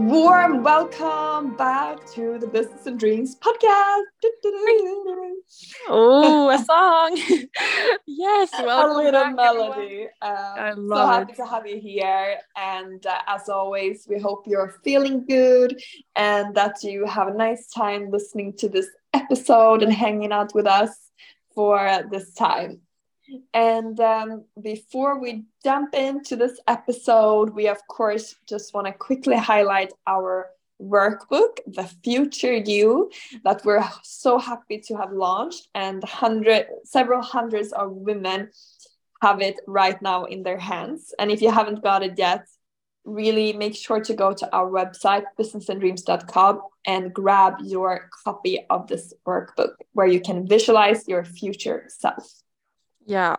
Warm welcome back to the Business and Dreams podcast. Oh, a song. yes, a little back, melody. Um, I love so happy it. to have you here. And uh, as always, we hope you're feeling good and that you have a nice time listening to this episode and hanging out with us for this time. And um, before we jump into this episode, we of course just want to quickly highlight our workbook, The Future You, that we're so happy to have launched, and hundred, several hundreds of women have it right now in their hands. And if you haven't got it yet, really make sure to go to our website, businessanddreams.com, and grab your copy of this workbook where you can visualize your future self. Yeah,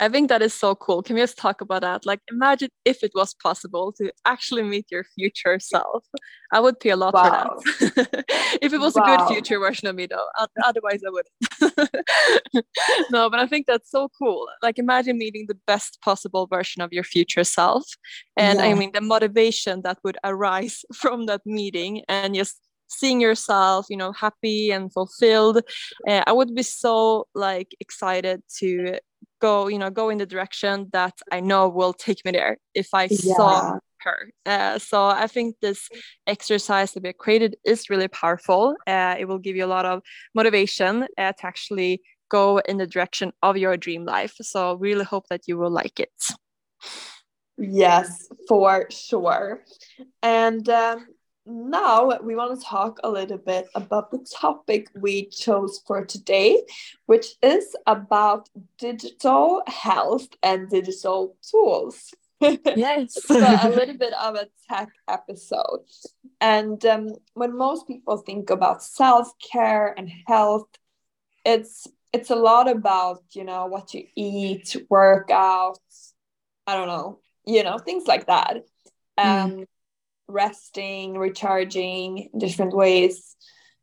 I think that is so cool. Can we just talk about that? Like, imagine if it was possible to actually meet your future self. I would pay a lot wow. for that. if it was wow. a good future version of me, though. Otherwise, I wouldn't. no, but I think that's so cool. Like, imagine meeting the best possible version of your future self. And yeah. I mean, the motivation that would arise from that meeting and just seeing yourself you know happy and fulfilled uh, i would be so like excited to go you know go in the direction that i know will take me there if i yeah. saw her. Uh, so i think this exercise that we created is really powerful. Uh, it will give you a lot of motivation uh, to actually go in the direction of your dream life. So really hope that you will like it. Yes for sure. And um, now we want to talk a little bit about the topic we chose for today, which is about digital health and digital tools. Yes. so a little bit of a tech episode. And um, when most people think about self-care and health, it's it's a lot about, you know, what you eat, workouts, I don't know, you know, things like that. Mm. Um, mm resting, recharging different ways.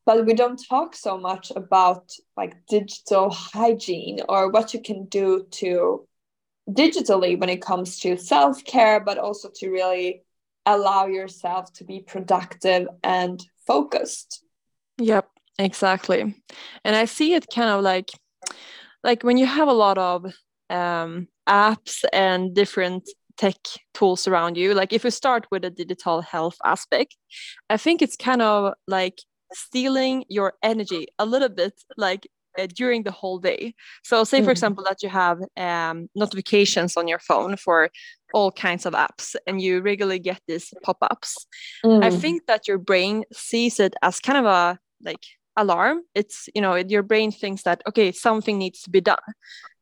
But we don't talk so much about like digital hygiene or what you can do to digitally when it comes to self care, but also to really allow yourself to be productive and focused. Yep, exactly. And I see it kind of like like when you have a lot of um, apps and different tech tools around you like if we start with a digital health aspect i think it's kind of like stealing your energy a little bit like uh, during the whole day so say mm. for example that you have um, notifications on your phone for all kinds of apps and you regularly get these pop-ups mm. i think that your brain sees it as kind of a like alarm it's you know your brain thinks that okay something needs to be done.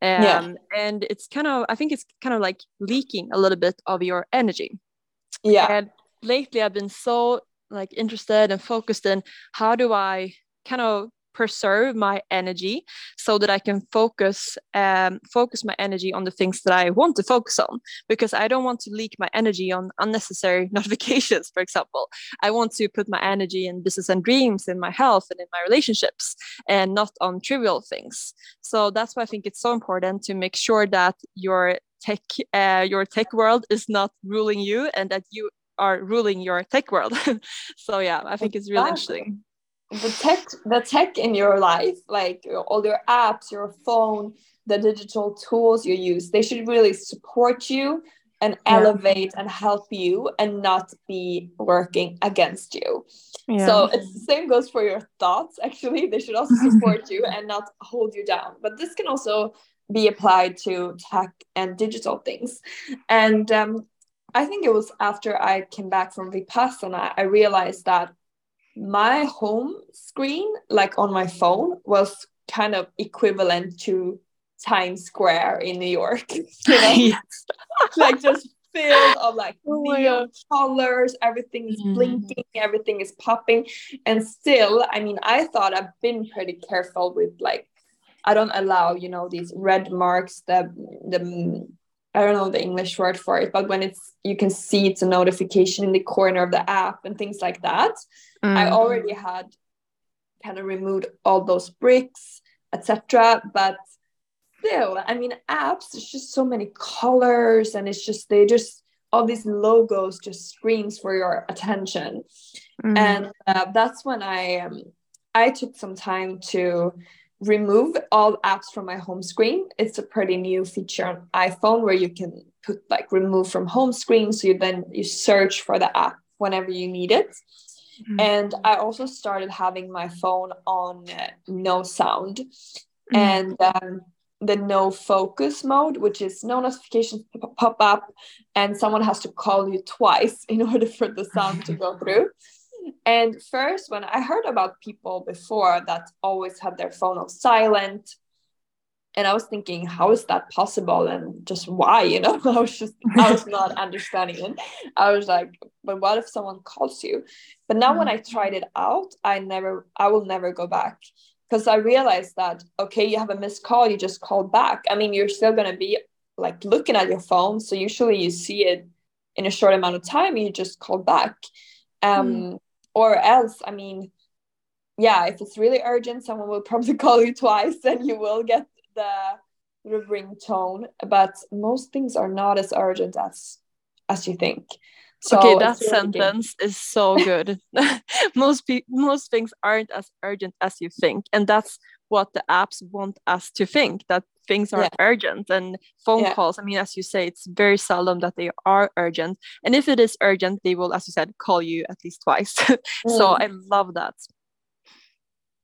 Um, yeah. and it's kind of i think it's kind of like leaking a little bit of your energy. Yeah. And lately i've been so like interested and focused in how do i kind of preserve my energy so that I can focus um, focus my energy on the things that I want to focus on. Because I don't want to leak my energy on unnecessary notifications for example. I want to put my energy in business and dreams in my health and in my relationships and not on trivial things. So that's why I think it's so important to make sure that your tech uh, your tech world is not ruling you and that you are ruling your tech world. So yeah I think it's really interesting the tech the tech in your life like all your apps your phone the digital tools you use they should really support you and elevate yeah. and help you and not be working against you yeah. so it's the same goes for your thoughts actually they should also support you and not hold you down but this can also be applied to tech and digital things and um, i think it was after i came back from vipassana i realized that my home screen, like on my phone, was kind of equivalent to Times Square in New York. You know? like just filled of like oh neon colors, everything is mm. blinking, everything is popping. And still, I mean, I thought I've been pretty careful with like I don't allow, you know, these red marks, the the I don't know the English word for it, but when it's you can see it's a notification in the corner of the app and things like that. Mm. I already had kind of removed all those bricks, etc. But still, I mean, apps. It's just so many colors, and it's just they just all these logos just screams for your attention mm. and uh, that's when i um, i took some time to remove all apps from my home screen it's a pretty new feature on iphone where you can put like remove from home screen so you then you search for the app whenever you need it mm. and i also started having my phone on uh, no sound mm. and um, the no focus mode, which is no notifications pop up, and someone has to call you twice in order for the sound to go through. And first, when I heard about people before that always had their phone on silent, and I was thinking, how is that possible? And just why, you know, I was just, I was not understanding it. I was like, but what if someone calls you? But now when mm-hmm. I tried it out, I never, I will never go back because I realized that okay, you have a missed call, you just called back. I mean, you're still gonna be like looking at your phone, so usually you see it in a short amount of time, you just call back. Um, mm. Or else, I mean, yeah, if it's really urgent, someone will probably call you twice, and you will get the the ringtone. But most things are not as urgent as as you think. So okay, that sentence is so good. most pe- most things aren't as urgent as you think, and that's what the apps want us to think that things are yeah. urgent and phone yeah. calls i mean as you say it's very seldom that they are urgent and if it is urgent they will as you said call you at least twice mm. so i love that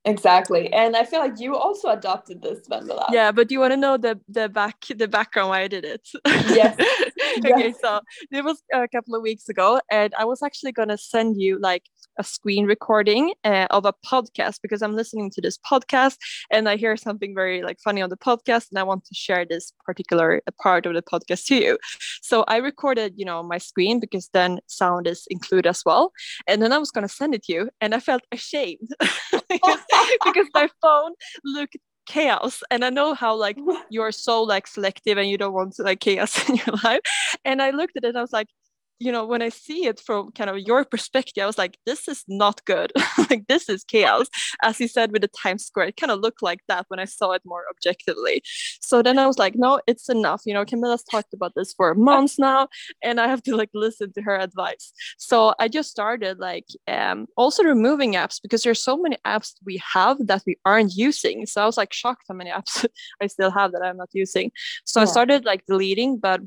Exactly. And I feel like you also adopted this Vendela. Yeah, but you want to know the the back the background why I did it? Yes. okay, so it was a couple of weeks ago and I was actually going to send you like a screen recording uh, of a podcast because I'm listening to this podcast and I hear something very like funny on the podcast and I want to share this particular part of the podcast to you. So I recorded, you know, my screen because then sound is included as well. And then I was going to send it to you and I felt ashamed because, because my phone looked chaos and i know how like you're so like selective and you don't want like chaos in your life and i looked at it and i was like you know when i see it from kind of your perspective i was like this is not good. Like this is chaos. As you said with the times square it kind of looked like that when i saw it more objectively. So then i was like no it's enough. You know camilla's talked about this for months now and i have to like listen to her advice. So i just started like um also removing apps because there's so many apps we have that we aren't using. So i was like shocked how many apps i still have that i'm not using. So yeah. i started like deleting but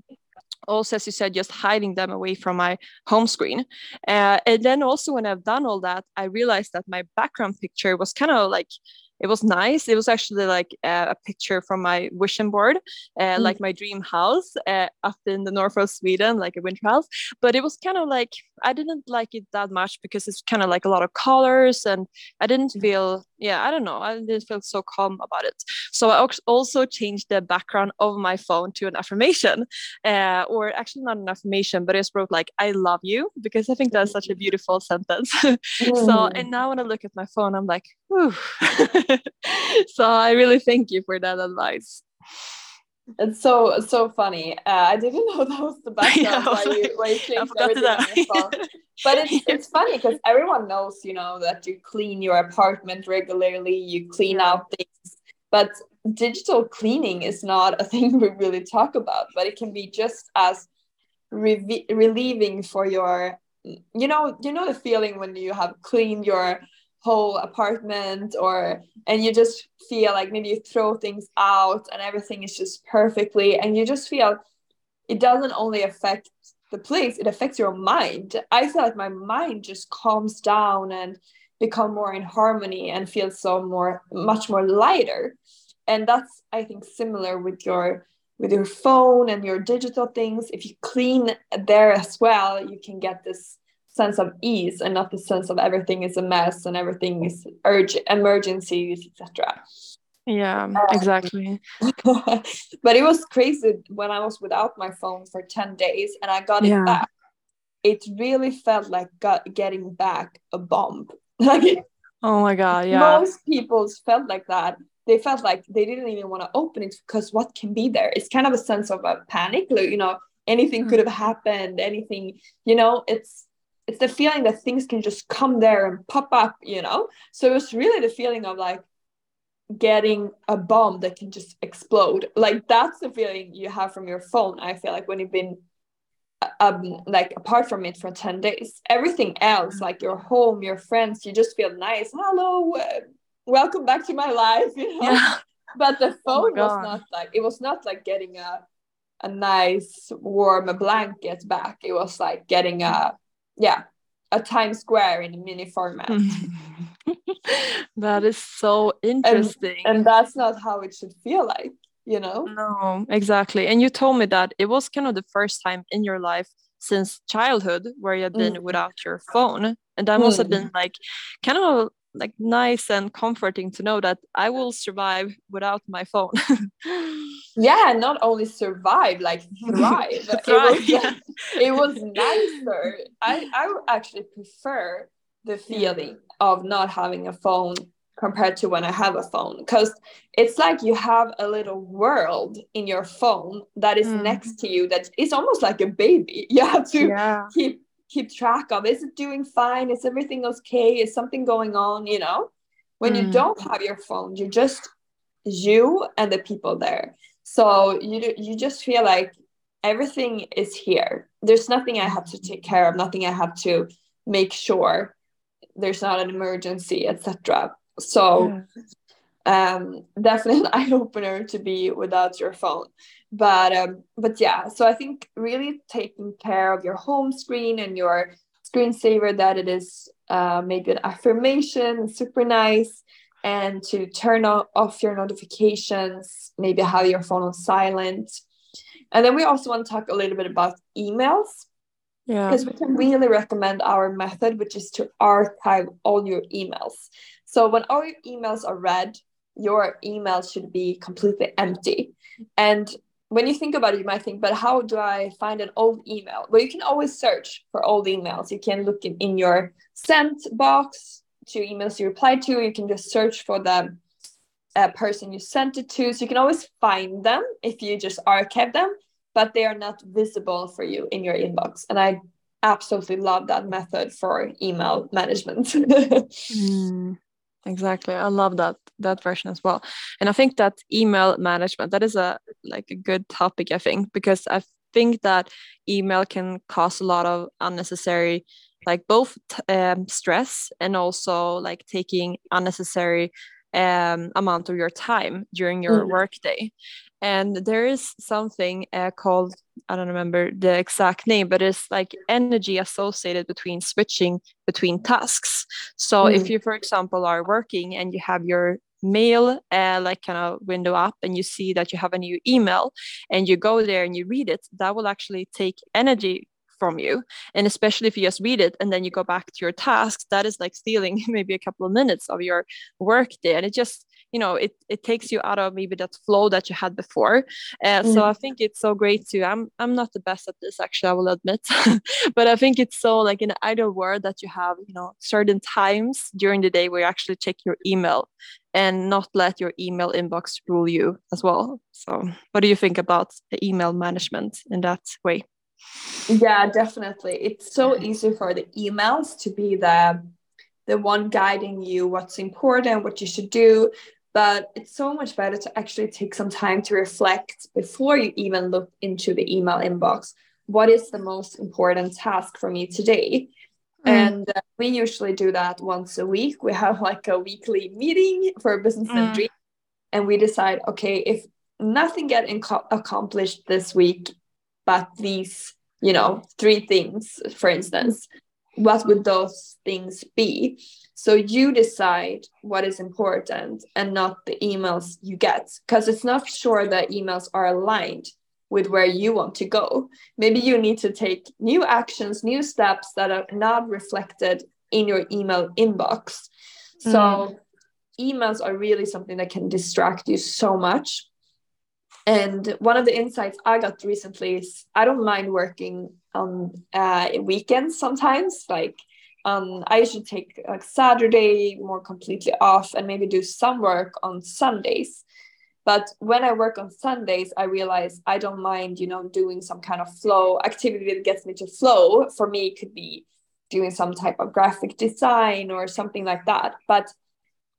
also as you said just hiding them away from my home screen uh, and then also when i've done all that i realized that my background picture was kind of like it was nice. It was actually like uh, a picture from my vision board, uh, mm. like my dream house uh, up in the north of Sweden, like a winter house. But it was kind of like I didn't like it that much because it's kind of like a lot of colors, and I didn't mm. feel, yeah, I don't know, I didn't feel so calm about it. So I also changed the background of my phone to an affirmation, uh, or actually not an affirmation, but I just wrote like "I love you" because I think that's such a beautiful sentence. mm. So and now when I look at my phone, I'm like, so I really thank you for that advice. It's so so funny. Uh, I didn't know that was the background yeah, why, you, why you changed everything on your phone. But it's it's funny because everyone knows, you know, that you clean your apartment regularly, you clean out things. But digital cleaning is not a thing we really talk about. But it can be just as re- relieving for your, you know, you know the feeling when you have cleaned your whole apartment or and you just feel like maybe you throw things out and everything is just perfectly and you just feel it doesn't only affect the place it affects your mind. I feel like my mind just calms down and become more in harmony and feel so more much more lighter. And that's i think similar with your with your phone and your digital things. If you clean there as well you can get this sense of ease and not the sense of everything is a mess and everything is urgent emergencies etc yeah um, exactly. but it was crazy when i was without my phone for 10 days and i got yeah. it back. It really felt like got, getting back a bomb. Like oh my god yeah. most people felt like that. They felt like they didn't even want to open it because what can be there? It's kind of a sense of a panic like, you know anything mm. could have happened anything you know it's it's the feeling that things can just come there and pop up, you know? So it's really the feeling of like getting a bomb that can just explode. Like that's the feeling you have from your phone. I feel like when you've been um like apart from it for 10 days everything else mm. like your home your friends you just feel nice hello uh, welcome back to my life you know yeah. but the phone oh was not like it was not like getting a a nice warm blanket back it was like getting a yeah a Times Square in a mini format. that is so interesting. And, and, that's not how it should feel like, you know? No, exactly. And you told me that it was kind of the first time in your life since childhood where you had been mm. without your phone. And that must mm. have been like kind of like nice and comforting to know that I will survive without my phone. yeah, not only survive, like thrive. thrive it, was, yeah. it was nicer. I, I actually prefer the feeling of not having a phone compared to when I have a phone because it's like you have a little world in your phone that is mm. next to you that is almost like a baby. You have to yeah. keep keep track of is it doing fine? Is everything okay? Is something going on you know? When mm. you don't have your phone you're just you and the people there. So you you just feel like everything is here. There's nothing i have to take care of nothing i have to make sure. There's not an emergency etc so yeah. Um definitely an eye-opener to be without your phone. But um, but yeah so i think really taking care of your home screen and your screensaver that it is uh, maybe an affirmation super nice and to turn off your notifications maybe have your phone on silent. And then we also want to talk a little bit about emails. Yeah. Because we can really recommend our method which is to archive all your emails. So when all your emails are read your email should be completely empty and when you think about it, you might think, but how do I find an old email? Well, you can always search for old emails. You can look in, in your sent box to emails you replied to. You can just search for the uh, person you sent it to. So you can always find them if you just archive them, but they are not visible for you in your inbox. And I absolutely love that method for email management. mm. Exactly. I love that that version as well. And I think that email management that is a like a good topic I think because I think that email can cause a lot of unnecessary like both um, stress and also like taking unnecessary um, amount of your time during your mm. workday and there is something uh, called i don't remember the exact name but it's like energy associated between switching between tasks. So mm. if you for example are working and you have your mail uh, like kind of window up and you see that you have a new email and you go there and you read it that will actually take energy from you. And especially if you just read it and then you go back to your tasks that is like stealing maybe a couple of minutes of your work day. And it just you know it, it takes you out of maybe that flow that you had before. Uh, mm. so i think it's so great to i'm i'm not the best at this actually i will admit. But i think it's so like in either word that you have you know certain times during the day where you actually check your email and not let your email inbox rule you as well. So what do you think about the email management in that way? Yeah definitely. It's so easy for the emails to be the the one guiding you what's important what you should do but it's so much better to actually take some time to reflect before you even look into the email inbox what is the most important task for me today mm. and uh, we usually do that once a week we have like a weekly meeting for business mm. and dream and we decide okay if nothing get inco- accomplished this week but these you know three things for instance what would those things be so you decide what is important and not the emails you get because it's not sure that emails are aligned with where you want to go. Maybe you need to take new actions, new steps that are not reflected in your email inbox. So mm. emails are really something that can distract you so much. And one of the insights I got recently is I don't mind working on uh, weekends sometimes. Like um, I usually take like Saturday more completely off and maybe do some work on Sundays. But when I work on Sundays, I realize I don't mind, you know, doing some kind of flow activity that gets me to flow. For me, it could be doing some type of graphic design or something like that. But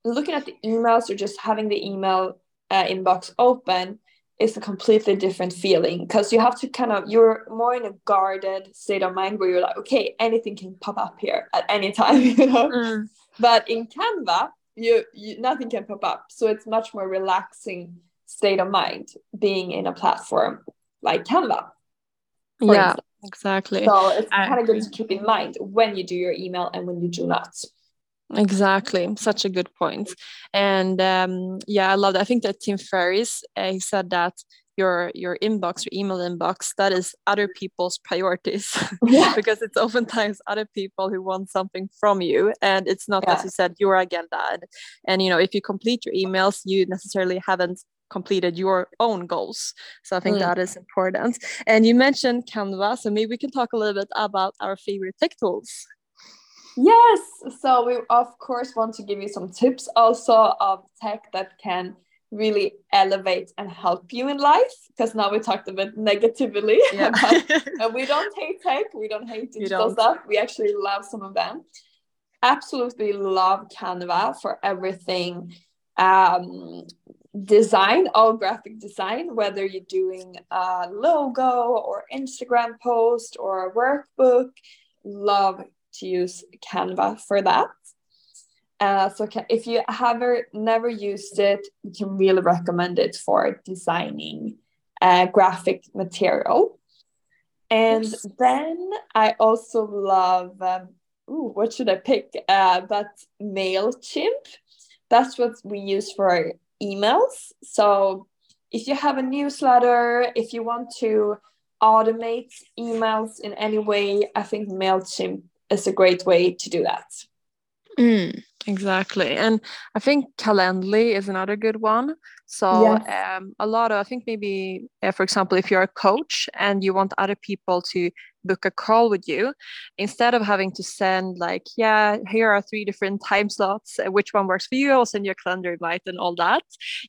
looking at the emails or just having the email uh, inbox open, is a completely different feeling because you have to kind of you're more in a guarded state of mind where you're like okay anything can pop up here at any time you know? Mm. but in canva you, you nothing can pop up. So it's much more relaxing state of mind being in a platform like canva yeah instance. exactly. So it's kind of good to keep in mind when you do your email and when you do not Exactly, such a good point. And um, yeah, I love that. I think that Tim Ferriss uh, he said that your your inbox, your email inbox, that is other people's priorities yeah. because it's oftentimes other people who want something from you, and it's not yeah. as you said your agenda. And, and you know, if you complete your emails, you necessarily haven't completed your own goals. So I think mm. that is important. And you mentioned Canva, so maybe we can talk a little bit about our favorite tech tools. Yes. So we of course want to give you some tips also of tech that can really elevate and help you in life because now we talked a bit negatively yeah. and we don't hate tech we don't hate digital don't. stuff we actually love some of them absolutely love canva for everything um, design all graphic design whether you're doing a logo or instagram post or a workbook love to use Canva for that. Uh, so if you have never used it, you can really recommend it for designing uh, graphic material. And yes. then I also love, um, ooh, what should I pick? Uh, but MailChimp. That's what we use for emails. So if you have a newsletter, if you want to automate emails in any way, I think MailChimp is a great way to do that. Mm, exactly. And I think Calendly is another good one. So yes. um, a lot of, I think maybe, uh, for example, if you're a coach and you want other people to book a call with you, instead of having to send like, yeah, here are three different time slots, uh, which one works for you, I'll send you a calendar invite and all that.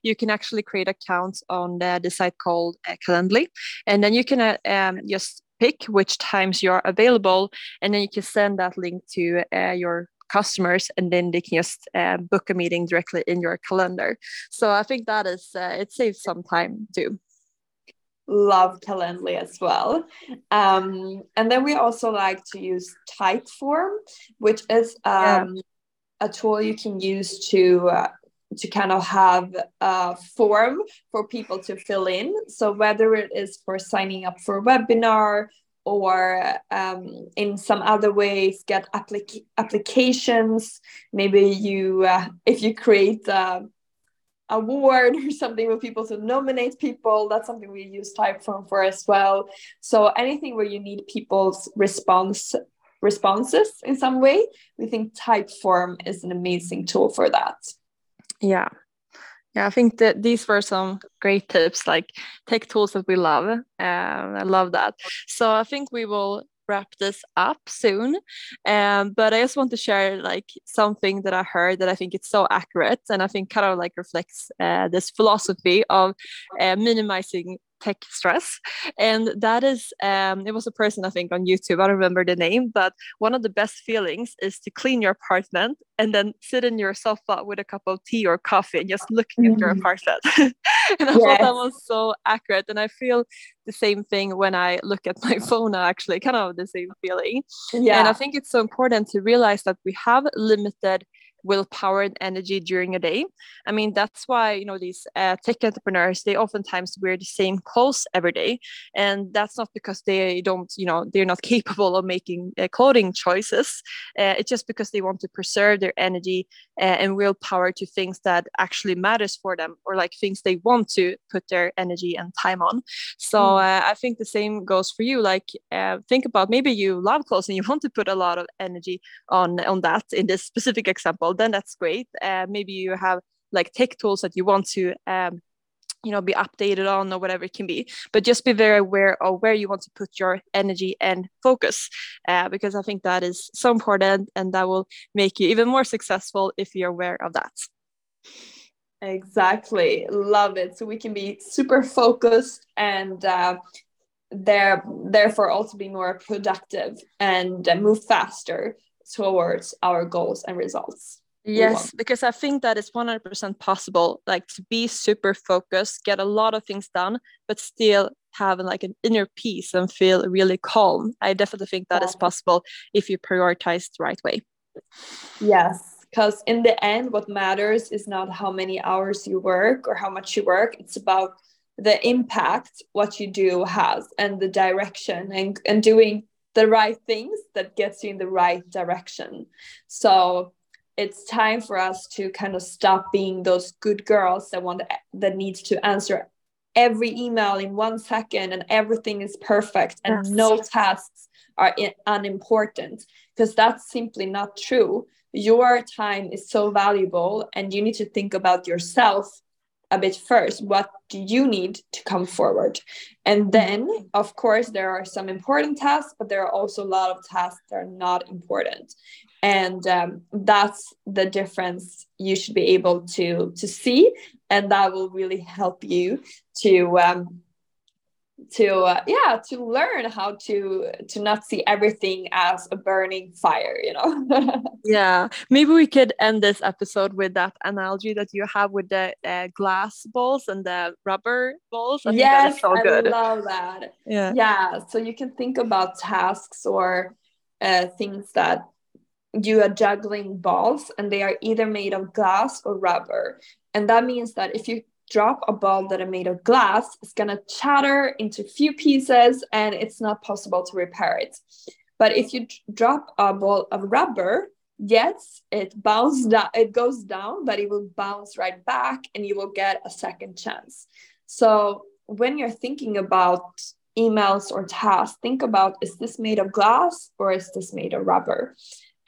You can actually create accounts on the, the site called uh, Calendly. And then you can uh, um, just pick which times you're available and then you can send that link to uh, your customers and then they can just uh, book a meeting directly in your calendar. So i think that is uh, it saves some time too. Love calendly as well. Um, and then we also like to use typeform which is um, yeah. a tool you can use to uh, to kind of have a form for people to fill in. So whether it is for signing up for a webinar or um, in some other ways get applic- applications, maybe you uh, if you create a award or something with people to nominate people, that's something we use Typeform for as well. So anything where you need people's response responses in some way, we think Typeform is an amazing tool for that. Yeah. Yeah, I think that these were some great tips, like tech tools that we love. Um, I love that. So I think we will wrap this up soon. Um, but I just want to share like something that I heard that I think it's so accurate and I think kind of like reflects uh, this philosophy of uh, minimizing tech stress and that is um, it was a person i think on youtube i don't remember the name but one of the best feelings is to clean your apartment and then sit in your sofa with a cup of tea or coffee and just looking mm. at your mm. apartment and i yes. thought that was so accurate and i feel the same thing when i look at my phone actually kind of the same feeling yeah and i think it's so important to realize that we have limited willpower and energy during a day. I mean, that's why, you know, these uh, tech entrepreneurs, they oftentimes wear the same clothes every day. And that's not because they don't, you know, they're not capable of making uh, clothing choices. Uh, it's just because they want to preserve their energy uh, and willpower to things that actually matters for them or like things they want to put their energy and time on. So mm. I think the same goes for you. Like uh, think about maybe you love clothes and you want to put a lot of energy on, on that in this specific example well then that's great. Uh, maybe you have like tech tools that you want to um, you know be updated on or whatever it can be. But just be very aware of where you want to put your energy and focus uh, because i think that is so important and that will make you even more successful if you're aware of that. Exactly. Love it. So we can be super focused and uh, there therefore also be more productive and uh, move faster towards our goals and results yes because i think that it's 100% possible like to be super focused get a lot of things done but still have like an inner peace and feel really calm. I definitely think that yeah. is possible if you prioritize the right way. Yes because in the end what matters is not how many hours you work or how much you work it's about the impact what you do has and the direction and, and doing the right things that gets you in the right direction. So it's time for us to kind of stop being those good girls that want that needs to answer every email in one second and everything is perfect and yes. no tasks are in, unimportant. Because that's simply not true. Your time is so valuable and you need to think about yourself a bit first. What do you need to come forward? And then mm-hmm. of course there are some important tasks but there are also a lot of tasks that are not important and um, that's the difference you should be able to to see. And that will really help you to um, to uh, yeah to learn how to to not see everything as a burning fire you know? Yeah. Maybe we could end this episode with that analogy that you have with the uh, glass balls and the rubber balls. I yes so i love that. Yeah. Yeah so you can think about tasks or uh, things that you are juggling balls and they are either made of glass or rubber and that means that if you drop a ball that are made of glass, it's gonna shatter into few pieces and it's not possible to repair it. But if you drop a ball of rubber, yes, it bounces down, it goes down, but it will bounce right back and you will get a second chance. So when you're thinking about emails or tasks, think about is this made of glass or is this made of rubber?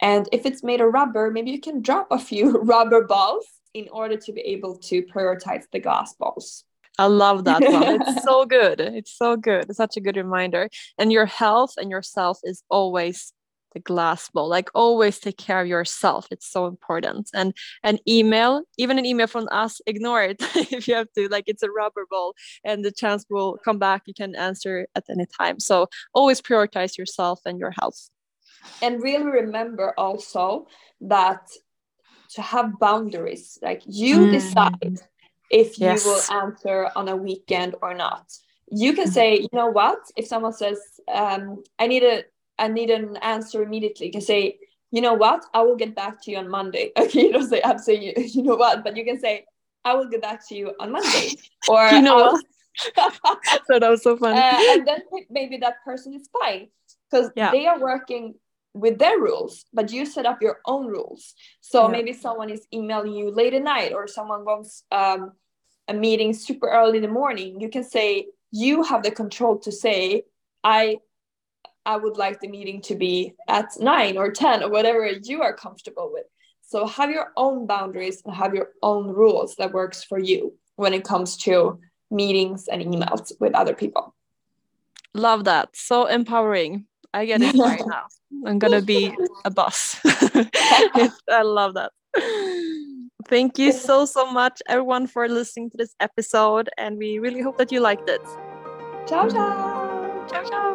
And if it's made of rubber, maybe you can drop a few rubber balls in order to be able to prioritize the glass balls. I love that one. It's so good. It's so good. It's such a good reminder. And your health and yourself is always the glass ball. Like always take care of yourself. It's so important. And an email, even an email from us, ignore it if you have to. Like it's a rubber ball and the chance will come back. You can answer at any time. So always prioritize yourself and your health. And really remember also that to have boundaries like you mm. decide if yes. you will answer on a weekend or not you can mm. say you know what if someone says um, i need a i need an answer immediately you can say you know what i will get back to you on monday okay you don't say i'm saying you, you know what but you can say i will get back to you on monday or you know what so that was so funny uh, and then maybe that person is fine because yeah. they are working with their rules, but you set up your own rules. So yeah. maybe someone is emailing you late at night, or someone wants um, a meeting super early in the morning. You can say you have the control to say, I I would like the meeting to be at nine or 10 or whatever you are comfortable with. So have your own boundaries and have your own rules that works for you when it comes to meetings and emails with other people. Love that. So empowering. I get it right now. I'm gonna be a boss. I love that. Thank you so so much everyone for listening to this episode and we really hope that you liked it. Ciao ciao. Ciao ciao.